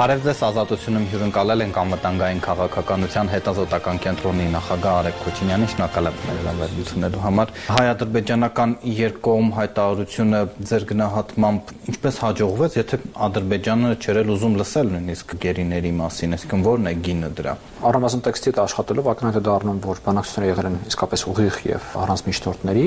Բարև ձեզ, ազատությունում հյուրընկալել ենք անվտանգային քաղաքականության հետազոտական կենտրոնի նախագահ Արեգ Քոչինյանի, շնորհակալ եմ ներկայացնելու համար։ Հայ-ադրբեջանական երկկողմ հայտարարությունը ձեր գնահատմամբ ինչպես հաջողվեց, եթե Ադրբեջանը չերել ուզում լսել նույնիսկ գերիների մասին, այսինքն ո՞րն է գինը դրա։ Առնվազն տեքստի հետ աշխատելով ակնհայտ է դառնում, որ բանակցությունները եղել են իսկապես ուղիղ եւ առանց միջնորդների։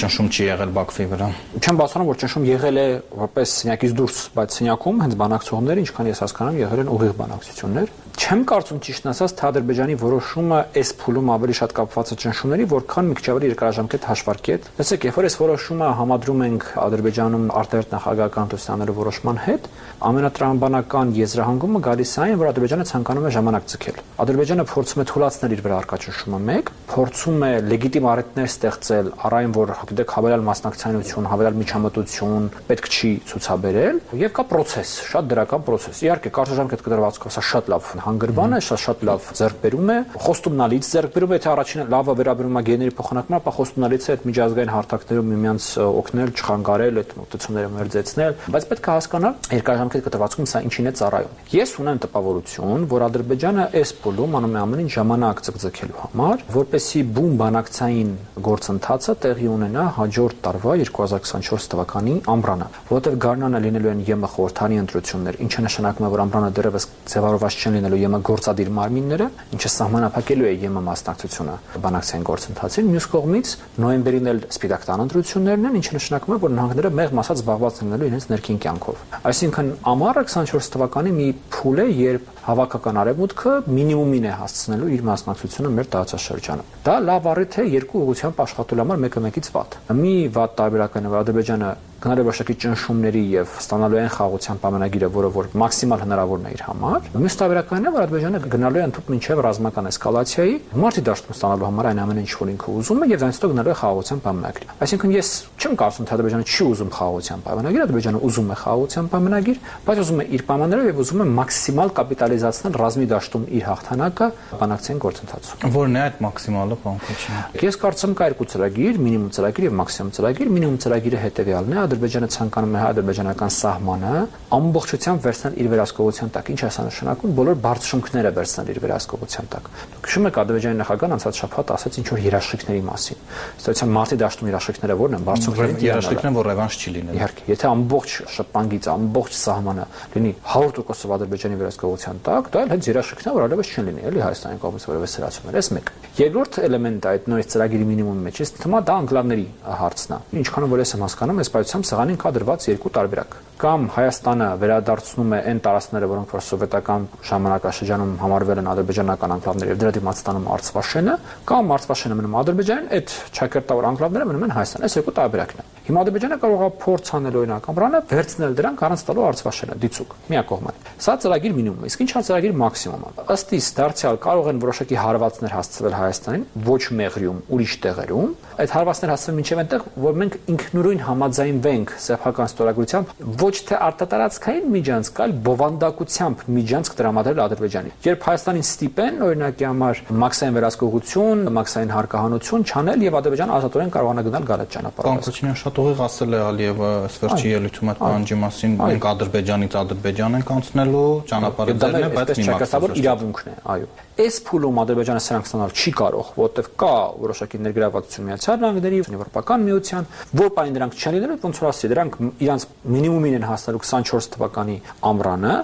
Ճնշում չի եղել Բաքվի վրա։ Չեմ բացառում, որ ճնշում եղել է որպես սենյակից դուրս, բայց սենյակում հենց բանակցողները, ինչքան ես հասկանում, եղել են ուղիղ բանակցություններ։ Չեմ կարծում ճիշտն ասած, թե Ադրբեջանի որոշումը այս փուլում ավելի շատ կապված է ճնշումների, որքան մի քիչ ավելի երկարաժամկետ հաշվարկի հետ։ Լսեք, երբ որ այս որոշումը համադրում ենք Ադրբեջանում արտերտ նախագահական տոստանելու որոշման հետ, ամենատրամաբանական եզրահանգումը գալիս է այն, որ Ադրբեջանը ցանկանում է ժամանակ ցկել։ Ադրբեջանը փորձում է թույլատրել իր վրա արկա ճնշումը 1, փորձում է լեգիտիմ առիթներ ստեղծել առայն որ գիտեք հավելյալ մասնակցայնություն, հավելյալ միջամտություն պետք չի ցուցաբերել եւ կա process, շատ դրական process։ Իհարկե, կարճաժամկետ կդրվածքով սա շատ լավ հանգրվան է, շատ շատ լավ ձեռքբերում է, խոստումնալից ձեռքբերում է, եթե առաջինը լավը վերաբերում է գեների փոխանակման, ապա խոստումնալից է այդ միջազգային հարթակներում միմյանց օգնել, չխանգարել, այդ մոտեցումները մերձեցնել, բայց պետք է հասկանալ երկարաժամկետ կտրվածքում սա ինչին է ծառայում։ Ես ունեմ տպավորություն, որ Ադրբեջանը այս փուլում անում է ամենին ժամանակ ցկցկելու համար, որպեսի բում բանակցային գործընթացը տեղի ունենա հաջորդ տարվա 2024 թվականի ամռանը, որտեղ գարնանը լինելու են ԵՄ խորհրդանի ընտրություններ, ինչը նշանակում է, որ ամռանը դեռևս ձևավորված չեն լինելու ԵՄ գործադիր մարմինները, ինչը սահմանափակելու է ԵՄ մասնակցությունը բանակցային գործընթացին։ Մյուս կողմից նոյեմբերին էլ սպիտակ տան ընտրություններն են, ինչը նշանակում է, որ նահանգները մեղմ ասած զբաղված լինելու իրենց ներքին կյանքով։ Այսինքն ամառը 24 թվականի մի փուլ է, երբ հավաքական արևմուտքը մինիմումին է հասցնելու իր մասնակցությունը մեր տարածաշրջանում։ Դա լավ առիթ է երկու ուղղությամբ աշխատելու համար մեկը մեկից վատ։ Մի վատ տարբերակն է, որ Ադրբեջանը գնալու բաշակի ճնշումների եւ ստանալու այն խաղաղության պայմանագիրը, որը որ մաքսիմալ հնարավորն է իր համար։ Մյուս տարբերակն է, որ Ադրբեջանը գնալու է ընդհանուր մինչեւ ռազմական էսկալացիայի, մարտի դաշտում ստանալու համար այն ամենը, ինչ որ ինքը ուզում է եւ այնց հետո գնալու է խաղաղության պայմանագիր։ Այսինքն ես չեմ կարծում, թե Ադրբեջանը չի ուզում խաղաղության պայմանագիր, Ադրբեջանը ուզում է խաղաղության պայմանագիր, բայց ուզում է իր պայմաններով եւ ուզում է մաքսիմալ կապիտալիզացնել ռազմի դաշտում իր հաղթանակը բանակցային գործընթացում։ Որն է այդ մաքսիմալը, պարոն Քոչինյան։ Ես կարծում կա երկու ծրագիր, մինիմում ծրագիր եւ մաքսիմում ծրագիր։ Մինիմում ծրագիրը հետեւյալն է. Ադրբեջանը ցանկանում է հայ-ադրբեջանական սահմանը ամբողջությամբ վերցնել իր վերահսկողության տակ։ Ինչ է սա նշանակում։ Բոլոր բարձրշունքները վերցնել իր վերահսկողության տակ։ Հիշում եք Ադրբեջանի նախագահան անցած շաբաթ ասաց ինչ որ երաշխիքների մասին։ Ստացիան մարտի դաշտում երաշխիքները ո՞րն են։ Բարձրշունքների երաշխիքն որ ռևանշ չի լինելու։ Իհարկե, եթե ամբողջ շփանգից ամբողջ սահմանը լինի 100%-ով Ադրբեջանի վերահսկողության տակ, դա էլ հենց երաշխիքն է, որ այլևս չեն լինի, էլի Հայաստանի կողմից որևէ սրացումներ։ Էս մեկ։ Երկրորդ էլեմենտը այդ նույն ծրագիրի մինիմումի մեջ է թվում դա անկլավների հարցն է։ Ինչքան որ ես եմ հասկանում, այս պայությամբ սեղանին կա դրված երկու տարբերակ կամ Հայաստանը վերադարձնում է այն տարածքները, որոնք որ սովետական ժամանակաշրջանում համարվել են ադրբեջանական անկլավներ եւ դրա դիմաց ստանում Արցվաշենը, կամ Արցվաշենը մնում Ադրբեջանին, այդ ճակերտավոր անկլավները մնում են Հայաստան։ Այս երկու տարբերակն է։ Հիմա Ադրբեջանը կարող է փորձ անել օրինակ ամրանը վերցնել դրանք առանց տալու Արցվաշենը դիցուկ միակողմանի։ Սա ծրագիր մինիմում Իսկ ինչ է ծրագիր մաքսիմումը։ Ըստ իս դարձյալ կարող են որոշակի հարվածներ հասցվել Հայաստանին ոչ մեղրիում, ուրիշ տեղերում։ Այդ հարվածներ հասցվեն մինչև այնտեղ, որ մենք ինքնուրույն համաձայնվենք սեփական ստորագրությամբ ոչ թե արտատարածքային միջանցք, այլ բովանդակությամբ միջանցք տրամադրել Ադրբեջանին։ Երբ Հայաստանին ստիպեն, օրինակի համար մաքսային վերահսկողություն, մաքսային հարկահանություն չանել եւ Ադրբեջանը ազատորեն կարողանա գնալ գալած ճանապարհով։ Կոնկրետ շատ ուղիղ ասել է Ալիևը ըստ վերջի ելույթում այդ պահանջի մասին, մենք Ադրբեջանից Ադրբեջան ենք անցնելու, ճանապարհը դերն է, բայց մի մաքսիմալ իրավունքն է, այո։ Այս փուլում Ադրբեջանը սրանք ստանալ չի կարող, որովհետև կա որոշակի ներգրավվածություն Միացյալ Նահանգների, Եվրոպական միության, որ բանի դրանք չեն լինելու, ոնց որ ասի, դրանք իրանց մինիմումին են հասնելու 24 թվականի ամռանը,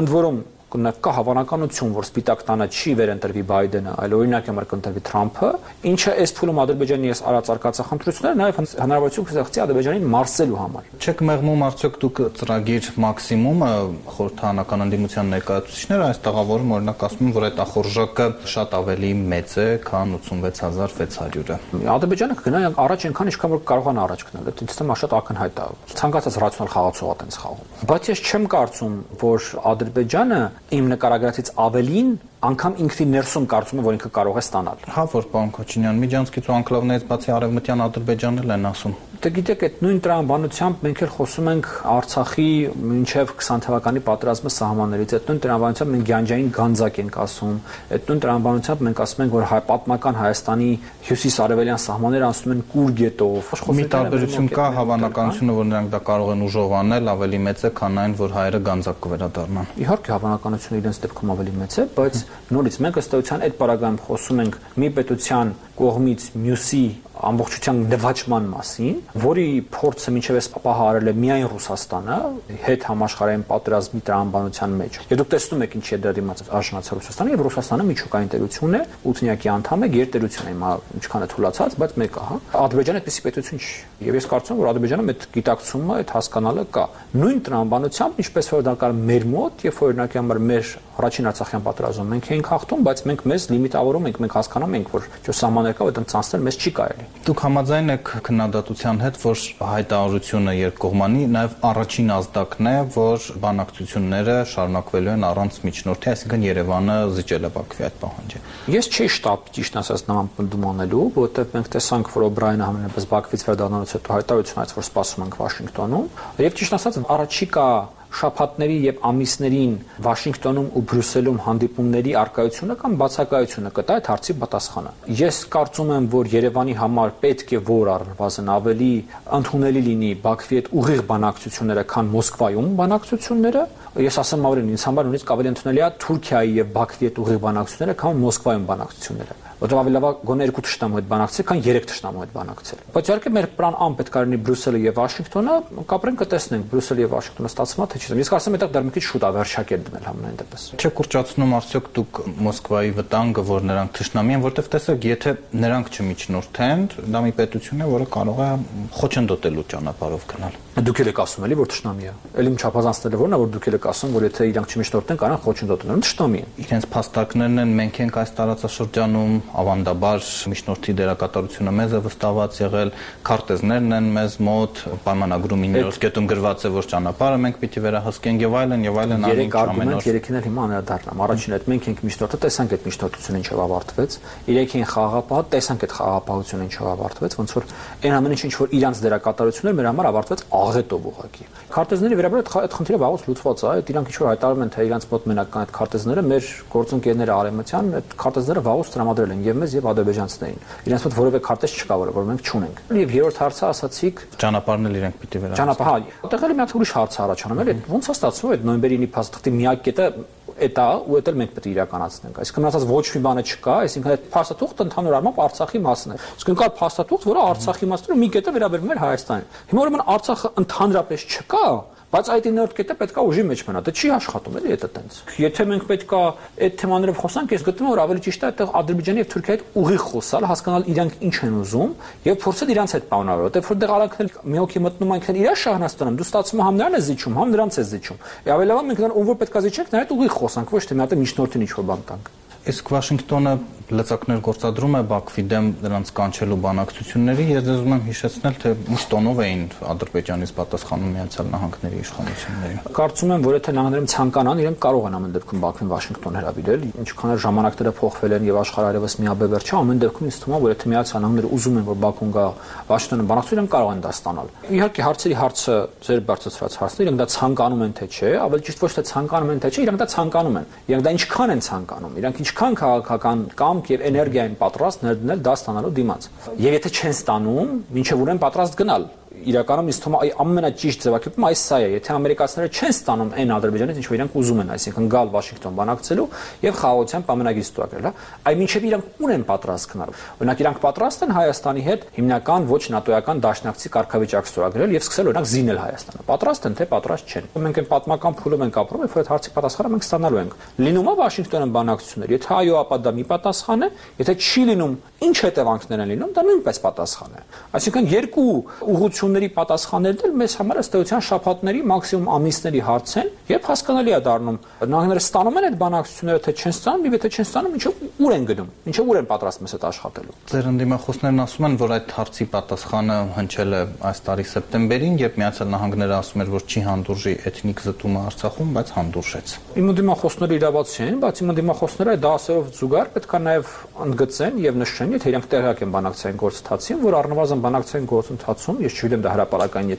ընդ որում կա հավանականություն, որ Սպիտակ տանը չի վերընտրվի Բայդենը, այլ օրինակ համար կընտրվի Թրամփը, ինչը այս փուլում Ադրբեջանի ես արած արկածախնդրությունները նաև հնարավորություն կստեղծի Ադրբեջանին մարսելու համար։ Չեք մեղմում արդյոք դուք ծրագիր մաքսիմումը խորհրդանական ընդդիմության ներկայացուցիչները այս տաղավարում օրինակ ասում են, որ այդ ախորժակը շատ ավելի մեծ է, քան 86600-ը։ Ադրբեջանը կգնա առաջ այնքան ինչքան որ կարողանա առաջ գնալ։ Դա է շատ ակնհայտ է։ Ցանկացած ռացիոնալ խաղացող է տենց խաղում։ Բայց ես չեմ կարծում, որ Ադրբեջանը իմ նկարագրածից ավելին անգամ ինքնին ներսում կարծում եմ, որ ինքը կարող է ստանալ։ Հա, որ պարոն Քոչինյան, միջանցքից ու անկլավներից բացի արևմտյան Ադրբեջանն էլ են ասում Դե գիտեք, այդ նույն տրամաբանությամբ մենք էլ խոսում ենք Արցախի մինչև 20 թվականի պատերազմը սահմաններից։ Այդ նույն տրամաբանությամբ մենք Գյանջային Գանձակ ենք ասում։ Այդ նույն տրամաբանությամբ մենք ասում ենք, որ հայ պատմական Հայաստանի հյուսիս-արևելյան սահմանները անցնում են Կուր գետով։ Մի տարբերություն կա հավանականությունը, որ նրանք դա կարող են ուժով անել, ավելի մեծ է, քան այն, որ հայերը Գանձակ կվերադառնան։ Իհարկե հավանականությունը իրենց դեպքում ավելի մեծ է, բայց նորից մենք ըստ էության այդ պարագայում խոսում ենք մի պետության կողմից մյուսի ամբողջության դվաճման մասին, որի փորձը մինչև այս պահը արել է միայն Ռուսաստանը հետ համաշխարհային պատերազմի տրամաբանության մեջ։ Եվ դուք տեսնում եք ինչի է դրա դիմաց արժանացել Ռուսաստանը, եւ Ռուսաստանը միջուկային տերություն է, ութնյակի անդամ է, գերտերություն է, հիմա ինչքան է թուլացած, բայց մեկ է, հա։ Ադրբեջանը այդպեսի պետություն չի։ Եվ ես կարծում եմ, որ Ադրբեջանում այդ գիտակցումը, այդ հասկանալը կա։ Նույն տրամաբանությամբ, ինչպես որ դա կար մեր մոտ, երբ օրինակ համար մեր առաջին Արցախյան պատերազմում մենք էինք հաղթում, բայց մենք մեզ լիմիտավորում ենք, մենք հասկանում ենք, որ ճո սահմաններ կա, այդ անցնել մեզ չի կարելի։ Դուք համաձայն եք քննադատության հետ, որ հայտարարությունը երկկողմանի նաև առաջին ազդակն է, որ բանակցությունները շարունակվելու են առանց միջնորդի, այսինքն Երևանը զիջել է Բաքվի այդ պահանջը։ Ես չի շտապ ճիշտ ասած նման պնդում անելու, որովհետև մենք տեսանք, որ Օբրայանը համենայնպես Բաքվից վերադառնալուց հետո հայտարարություն այց որ սպասում ենք Վաշինգտոնում, եւ ճիշտ ասած առաջիկա շաբաթների եւ ամիսներին Վաշինգտոնում ու Բրյուսելում հանդիպումների արկայությունը կամ բացակայությունը կտա այդ հարցի պատասխանը։ Ես կարծում եմ, որ Երևանի համար պետք է որ առնվազն ավելի ընդունելի լինի Բաքվի հետ ուղիղ բանակցությունները, քան Մոսկվայում բանակցությունները։ Ես ասեմ ավելին, ինձ համար նույնիսկ ավելի ընդունելի է Թուրքիայի եւ Բաքվի հետ ուղիղ բանակցությունները, քան Մոսկվայում բանակցությունները որտեղ ավելի լավ է գոնե երկու ճշտամու հետ բանակցել, քան երեք ճշտամու հետ բանակցել։ Բայց իհարկե մեր պլան ան պետք է լինի Բրյուսելը եւ Վաշինգտոնը, կապրենք կտեսնենք Բրյուսելը եւ Վաշինգտոնը ստացվում է թե չի։ Ես կարծում եմ այդտեղ դեռ մի քիչ շուտ է վերջակետ դնել համենայն դեպս։ Չէ կուրճացնում արդյոք դուք Մոսկվայի վտանգը, որ նրանք թշնամի են, որտեղ տեսեք, եթե նրանք չմիջնորդեն, դա մի պետություն է, որը կարող է խոչընդոտելու ճանապարհով գնալ։ Դուք եք ասում էլի որ ճշտամի է։ Էլի չափազանցնելը որն է որ դուք եք ասում որ եթե իրանք չմիջնորդեն կարող խոչընդոտեն, ճշտամի են։ Իրենց փաստարկներն են մենք ենք այս տարածաշրջանում ավանդաբար միջնորդի դերակատարությունը մեզ է վստահված եղել, քարտեզներն են մեզ մոտ, պայմանագրումի ներոս կետում գրված է, որ ճանապարհը մենք պիտի վերահսկենք եւ այլն եւ այլն ամեն ամեն օր։ Երեք արգումենտ երեքին էլ հիմա անդրադառնամ։ Առաջին այդ մենք ենք միջնորդը, տեսանք այդ միջնորդությունը ինչով ավարտվեց։ Երեքին խաղապահ, տեսանք այդ խաղապահությունը ինչով ավարտվեց, ոնց որ այն ամեն ինչ ինչ որ իրանց դերակատարություններ մեր համար ավարտվեց աղետով ուղղակի։ Քարտեզների վերաբերյալ այդ խնդիրը վաղուց լուծված է, այդ իրանք ինչ որ հայտարարում են, թե իրանց մոտ մենակ կան այդ քարտեզները, մեր գործընկերները արեմտյան այդ քարտեզները վաղուց տրամադրել են եւ մեզ եւ ադրբեջանցիներին։ Իրանց մոտ որևէ քարտեզ չկա, որը որ մենք չունենք։ Եվ երրորդ հարցը ասացիք ճանապարհն էլ իրենք պիտի վերահսկեն։ Ճանապարհ, հա, էլ մի հատ ուրիշ հարց առաջանում է, ոնց է ստացվում այդ նոյեմբերի 9 փաստաթղթի միակ կետը այդ է ու դա էլ մենք պետք է իրականացնենք։ Այսինքն մնացած ոչ մի բանը չկա, այսինքն այդ փաստաթուղթը ընդհանուր առմամբ Արցախի մասն է։ Իսկ կա փաստաթուղթ, որը Արցախի մասն է մի կետը վերաբերում է Հայաստանին։ Հիմա ուրեմն Արցախը ընդհանրապես չկա, Բայց այդ 9-րդ կետը պետքա ուժի մեջ մնա։ Դա չի աշխատում էլի դա տենց։ Եթե մենք պետքա այդ թեմաներով խոսանք, ես գտնում եմ որ ավելի ճիշտ է այդտեղ Ադրբեջանի եւ Թուրքիայի հետ ուղիղ խոսալ, հասկանալ իրանք ինչ են ուզում եւ փորձել իրանց հետ պայմանավորել, որտեղ որտեղ արանքն մի հոգի մտնում այնքան իրար շահնաստանում, դու ստացվում համ նրան է զիջում, համ նրանց է զիջում։ Եվ ավելի լավ մենք նրան ում որ պետքա զիջենք, նա հետ ուղիղ խոսանք, ոչ թե մի հատ միջնորդին ինչ որ բան տանք։ Իսկ Վաշինգտոնը լծակներ գործադրում է Բաքվի դեմ նրանց կանչելու բանակցությունների, ես դες ուզում եմ հիշեցնել, թե ինչ տոնով էին Ադրբեջանից պատասխանում Միացյալ Նահանգների իշխանություններին։ Կարծում եմ, որ եթե նահանգներում ցանկանան, իրենք կարող են ամեն դեպքում Բաքվին Վաշինգտոն հրավիրել, ինչքան էլ ժամանակները փոխվել են եւ աշխարհը այլևս միաբևեր չէ, ամեն դեպքում ինձ թվում է, որ եթե Միացյալ Նահանգները ուզում են, որ Բաքուն գա Վաշինգտոնը բանակցություն, իրենք կարող են դա ստանալ։ Իհարկե հարցերի հարցը ձեր բարձրացրած հարցն է, իրենք դա ցանկանում են թե չէ, ավելի ճիշտ ոչ թե ցանկանում են թե չէ, իրենք դա ցանկանում են։ Իրենք դա ինչքան են ցանկանում, իրենք ինչքան քաղաքական կամք եւ էներգիա են պատրաստ ներդնել դա ստանալու դիմաց։ Եվ եթե չեն ստանում, ինչեւ ուրեն պատրաստ գնալ իրականում ինձ թվում է ամենաճիշտ ձևակերպումը այս սա է, եթե ամերիկացիները չեն ստանում այն Ադրբեջանից, ինչ որ իրանք ուզում են, այսինքն գալ Վաշինգտոն բանակցելու եւ խաղաղության պայմանագիր ստուգել, հա, այ մինչեւ իրանք ուն են պատրաստ գնալ։ Օրինակ իրանք պատրաստ են Հայաստանի հետ հիմնական ոչ նատոյական դաշնակցի կարգավիճակ ստուգել եւ սկսել օրինակ զինել Հայաստանը։ Պատրաստ են թե պատրաստ չեն։ Մենք այն պատմական փուլում ենք ապրում, երբ որ այդ հարցի պատասխանը մենք ստանալու ենք։ Լինում է Վաշինգտոնը բանակցություններ, եթե այո, ապա դա մի պատասխան է, եթե չի լինում, ինչ հետևանքներ են լինում, դա նույնպես պատասխան է։ Այսինքն երկու ուղղություն հարցումների պատասխաններն էլ մեզ համար ըստ էության շփատների մաքսիմում ամիսների հարց են եւ հասկանալի է դառնում նահանգները ստանում են այդ բանակցությունները թե չեն ստանում եւ եթե չեն ստանում ինչու ուր են գնում ինչու ուր են պատրաստ մեզ հետ աշխատելու Ձեր ընդդիմախոսներն ասում են որ այդ հարցի պատասխանը հնչել է այս տարի սեպտեմբերին երբ Միացյալ Նահանգները ասում էր որ չի հանդուրժի էթնիկ զտումը Արցախում բայց հանդուրժեց Իմ ընդդիմախոսները իրավացի են բայց իմ ընդդիմախոսները դա ասելով զուգահեռ պետքա նաեւ ընդգծեն եւ նշեն կլինի, եթե իրենք տեղյակ են բանակցային գործընթացին, որ առնվազն բանակցային գործընթացում, ես չգիտեմ դա հրաապարական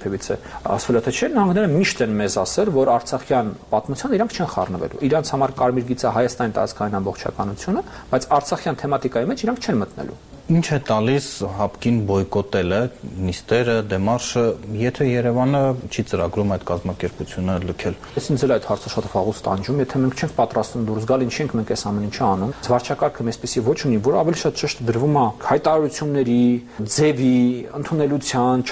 ասվել է թե չէ, նահանգները միշտ են մեզ ասել, որ Արցախյան պատմության իրանք չեն խառնվելու։ Իրանց համար կարմիր գիծը Հայաստանի տարածքային ամբողջականությունը, բայց Արցախյան թեմատիկայի մեջ իրանք չեն մտնելու։ Ինչ է տալիս հապկին բոյկոտելը, նիստերը, դեմարշը, եթե Երևանը չի ծրագրում այդ կազմակերպությունը լքել։ Ես ինձ էլ այդ հարցը շատ վաղուց տանջում, եթե մենք չենք պատրաստվում դուրս գալ, ինչ ենք մենք այս ամեն ինչը անում։ Զվարճակարգը մեզպեսի ոչ ունի, որ ավելի շատ ճշտ դրվում է հայտարարությունների, ձևի, ընդունելության,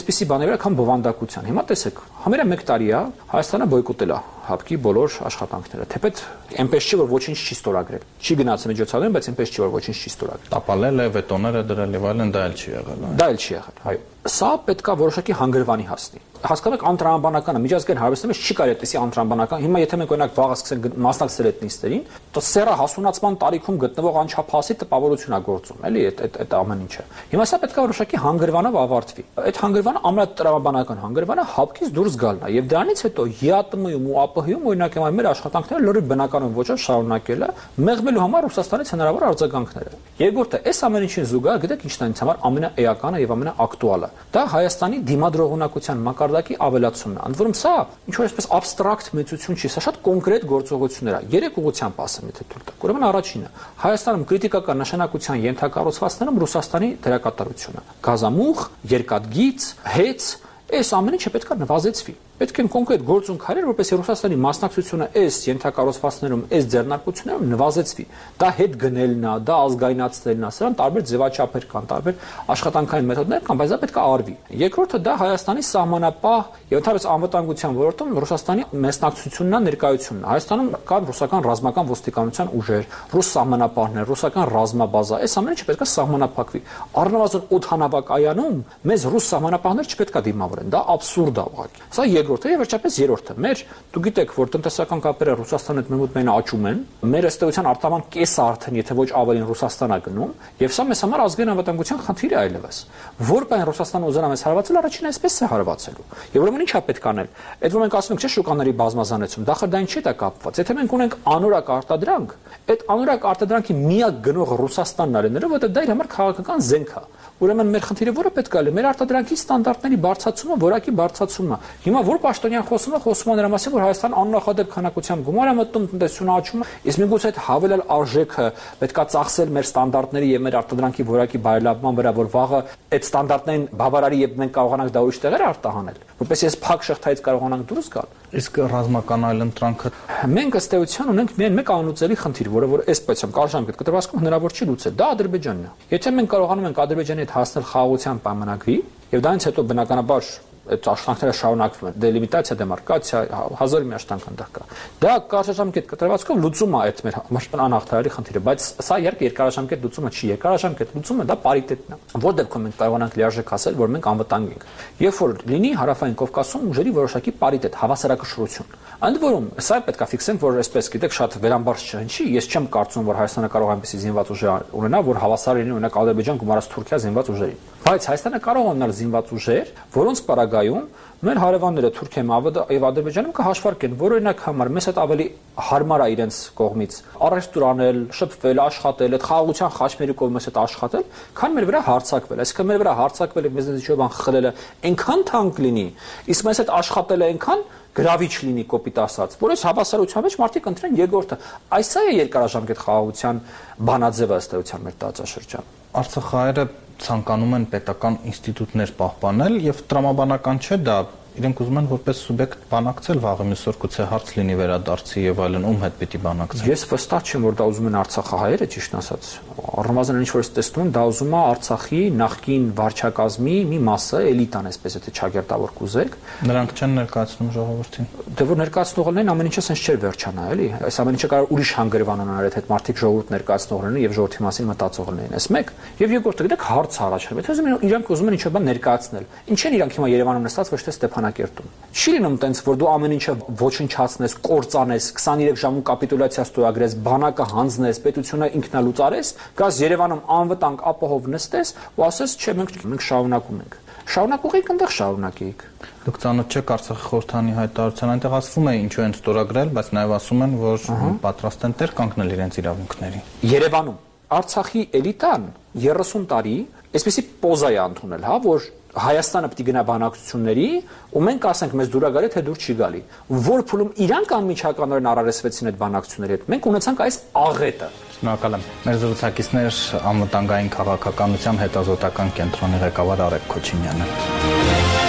այսպիսի բաների վրա, քան բովանդակության։ Հիմա տեսեք, համարյա 1 տարի է Հայաստանը բոյկոտել է հապկի բոլոր աշխատանքները։ Թեպետ այնպես չի որ ոչինչ չի ստորագրել։ Չի գնացել միջոցառում, բայց այնպես չի որ ոչինչ չի ստորագրել։ Տապալել է, վետոները դրել եւ այլն, դա էլ չի եղել։ Դա էլ չի եղել, այո։ Սա պետքա որոշակի հանգրվանի հասնի հասկանաք անտրամաբանականը միջազգային հարաբերությունից չի կարելի այդպեսի անտրամաբանական հիմա եթե մենք օրինակ վաղը սկսենք մասնակցել այդ նիստերին то սերա հասունացման տարիքում գտնվող անչափահասի տպավորություն է գործում էլի այդ այդ այդ ամեն ինչը հիմա սա պետք է որոշակի հանգրվանով ավարտվի այդ հանգրվանը ամենատրամաբանական հանգրվանը հապկից դուրս գալն է եւ դրանից հետո ԵԱՏՄ-ում ու ԱՊՀ-ում օրինակ եմ մեր աշխատանքները լրիվ բնականon ոչով շարունակելը մեղմելու համար Ռուսաստանից հնարավոր արձագանքները երկրորդը այս ամեն ինչին զուգահեռ գիտեք ինչն է ինձ համար ամենաէականը եւ ամենաակտուալը դա Հայաստանի դիմադրողունակության մակար մակարդակի ավելացումն է։ Ընդ որում սա ինչ որ այսպես абստրակտ մեծություն չի, սա շատ կոնկրետ գործողություններ է։ Երեք ուղղությամբ ասեմ, եթե թույլ տաք։ Ուրեմն առաջինը. Հայաստանում քրիտիկական նշանակության ենթակառուցվածքներում Ռուսաստանի դերակատարությունը։ Գազամուղ, երկաթգիծ, հեծ, այս ամեն ինչը պետք է նվազեցվի պետք են կոնկրետ գործուն քարեր, որպեսզի Ռուսաստանի մասնակցությունը այս ենթակառուցվածքներում, այս ձեռնարկություններում նվազեցվի։ Դա հետ գնելն է, դա ազգայնացնելն է, սրան տարբեր ձևաչափեր կան, տարբեր աշխատանքային մեթոդներ կան, բայց դա պետք է արվի։ Երկրորդը դա Հայաստանի սահմանապահ եւ ընդհանրապես անվտանգության ոլորտում Ռուսաստանի մասնակցությունն է, ներկայությունն է։ Հայաստանում կան ռուսական ռազմական ոստիկանության ուժեր, ռուս սահմանապահներ, ռուսական ռազմաբազա, այս ամենը չպետք է սահմանափակվի։ Առնվազն օթանավակայանում մեզ ռուս սահմանապահներ չպետք է դիմավորեն։ Դա абսուրդ է ուղղակի։ Սա երկրորդը եւ վերջապես երրորդը։ Մեր դու գիտեք, որ տնտեսական կապերը Ռուսաստանի հետ մեմուտ մենա աճում են։ Մեր ըստեյության արտավան կեսը արդեն, եթե ոչ ավելին Ռուսաստանա գնում, եւ սա մեզ համար ազգային անվտանգության խնդիր է այլևս։ Որքան Ռուսաստանը ուզենա մեզ հարվածել, առաջին այսպես է հարվածելու։ Եվ ուրեմն ի՞նչ է պետք անել։ Այդ որ մենք ասում ենք, չէ, շուկաների բազմազանեցում, դա խր դա ինչի՞ է կապված։ Եթե մենք ունենք անորակ արտադրանք, այդ անորակ արտադրանքի միակ գնող Ռուսաստանն արենները, որտեղ դա իր համար քաղաքական զենք է։ Ուրեմն մեր խնդիրը որը պետք է լինի, մեր արտադրանքի ստանդարտների բարձրացումը, որակի բարձրացումը։ Հիմա որ պաշտոնյան խոսում է, խոսում է նրա մասին, որ Հայաստան աննախադեպ քանակությամբ գումար է մտնում տնտեսությունը աճում, իսկ միգուցե այդ հավելյալ արժեքը պետքա ծախսել մեր ստանդարտների եւ մեր արտադրանքի որակի բարելավման վրա, որ վաղը այդ ստանդարտներին բավարարի եւ մենք կարողանանք դա ուրիշ տեղեր արտահանել, որպես ես փակ շղթայից կարողանանք դուրս գալ։ Իսկ ռազմական այլընտրանքը մենք ըստ էության ունենք միայն մեկ անլուծելի խնդիր, որը որ այսպես եմ կարժանք այդ կտրվածքում հնարավոր չի լուծել։ Դա Ադրբեջանն է։ Եթե մենք կարողանում ենք Ադրբեջանի հետ հասնել խաղաղության պայմանագրի, եւ դրանից հետո բնականաբար այդ աշխատանքները շարունակվում են. Դելիմիտացիա դեմարկացիա հազար մի աշխատանք այնտեղ կա. Դա կարճաժամկետ կտրվածքով լուծում է այդ մեր համար անհաղթահարելի խնդիրը բայց սա երկ երկարաժամկետ լուծումը չի երկարաժամկետ լուծումը դա պարիտետն է որ դեպքում մենք կարողանանք լիարժեք ասել որ մենք անվտանգ ենք երբ որ լինի հարավային կովկասում ուժերի որոշակի պարիտետ հավասարակշռություն Ընդ որում, սա պետք է ֆիքսենք, որ այսպես գիտեք, շատ վերամբարձ չհնչի։ Ես չեմ կարծում, որ Հայաստանը կարող է այնպեսի զինված ուժեր ունենա, որ հավասար լինի օրինակ Ադրբեջան գումարած Թուրքիա զինված ուժերին։ Բայց Հայաստանը կարող է ունենալ զինված ուժեր, որոնց պարագայում մեր հարևանները Թուրքիայում եւ Ադրբեջանում կհաշվարկեն, որ օրինակ համար մեզ հետ ավելի հարմար է իրենց կողմից առեստուր անել, շփվել, աշխատել, այդ խաղաղության խաչմերի կողմից հետ աշխատել, քան մեր վրա հարցակվել։ Այսինքն մեր վրա հարցակվել եւ մեզ ինչ-որ բան խլելը այնքան թանկ լինի, իսկ մեզ հետ աշխատելը այնքան գրավիչ լինի կոպիտ ասած, որ այս հավասարության մեջ մարդիկ ընտրեն երկրորդը։ Այս է երկարաժամկետ խաղաղության բանաձևը ըստ էության մեր տարածաշրջան։ Արցախահայերը ցանկանում են պետական ինստիտուտներ պահպանել եւ տրամաբանական չէ դա իրենք ուզում են որպես սուբյեկտ բանակցել վաղը մյուսօր գուցե հարց լինի վերադարձի եւ այլն ում հետ պիտի բանակցեն ես վստահ չեմ որ դա ուզում են արցախահայերը ճիշտ ասած առնվազն ինչ որ տեսնում դա ուզում է արցախի նախկին վարչակազմի մի մասը էլիտան այսպես եթե ճագերտավոր կուզեք նրանք չեն ներկայացնում ժողովրդին դե որ ներկայացնողներն ամեն ինչը sense չէր վերջանա էլի այս ամեն ինչը կարող ուրիշ հանգրվան ունենալ այդ մարդիկ ժողովուրդ ներկայացնողներն եւ ժողովրդի մասին մտածողներն այս մեկ եւ երկրորդը գիտեք հարց առաջանում եթե ուզում են իրանք ուզում են ինչ-որ բան ներկայացնել ինչ են իրանք հիմա Երևանում նստած ոչ թե Ստեփան Ստեփանակերտում։ Չի լինում տենց, որ դու ամեն ինչը ոչնչացնես, կործանես, 23 ժամում կապիտուլյացիա ստորագրես, բանակը հանձնես, պետությունը ինքնալուծարես, գաս Երևանում անվտանգ ապահով նստես ու ասես, չէ, մենք մենք շարունակում ենք։ Շարունակող եք այնտեղ շարունակեիք։ Դուք ծանոթ չեք Արցախի խորհրդանի հայտարարության, այնտեղ ասվում է ինչու են ստորագրել, բայց նաև ասում են, որ պատրաստ են տեր կանգնել իրենց իրավունքների։ Երևանում Արցախի էլիտան 30 տարի այսպեսի պոզա է ընդունել, հա, որ Հայաստանը պիտի գնա բանակցությունների ու մենք ասենք մեզ դուր գալի թե դուր չի գալի որ փուլում իրանք անմիջականորեն առարեսվեցին այդ բանակցությունների հետ մենք ունեցանք այս աղետը շնորհակալ եմ մեր զրուցակիցներ անվտանգային քաղաքականության հետազոտական կենտրոնի ղեկավար Արեգ Քոչինյանը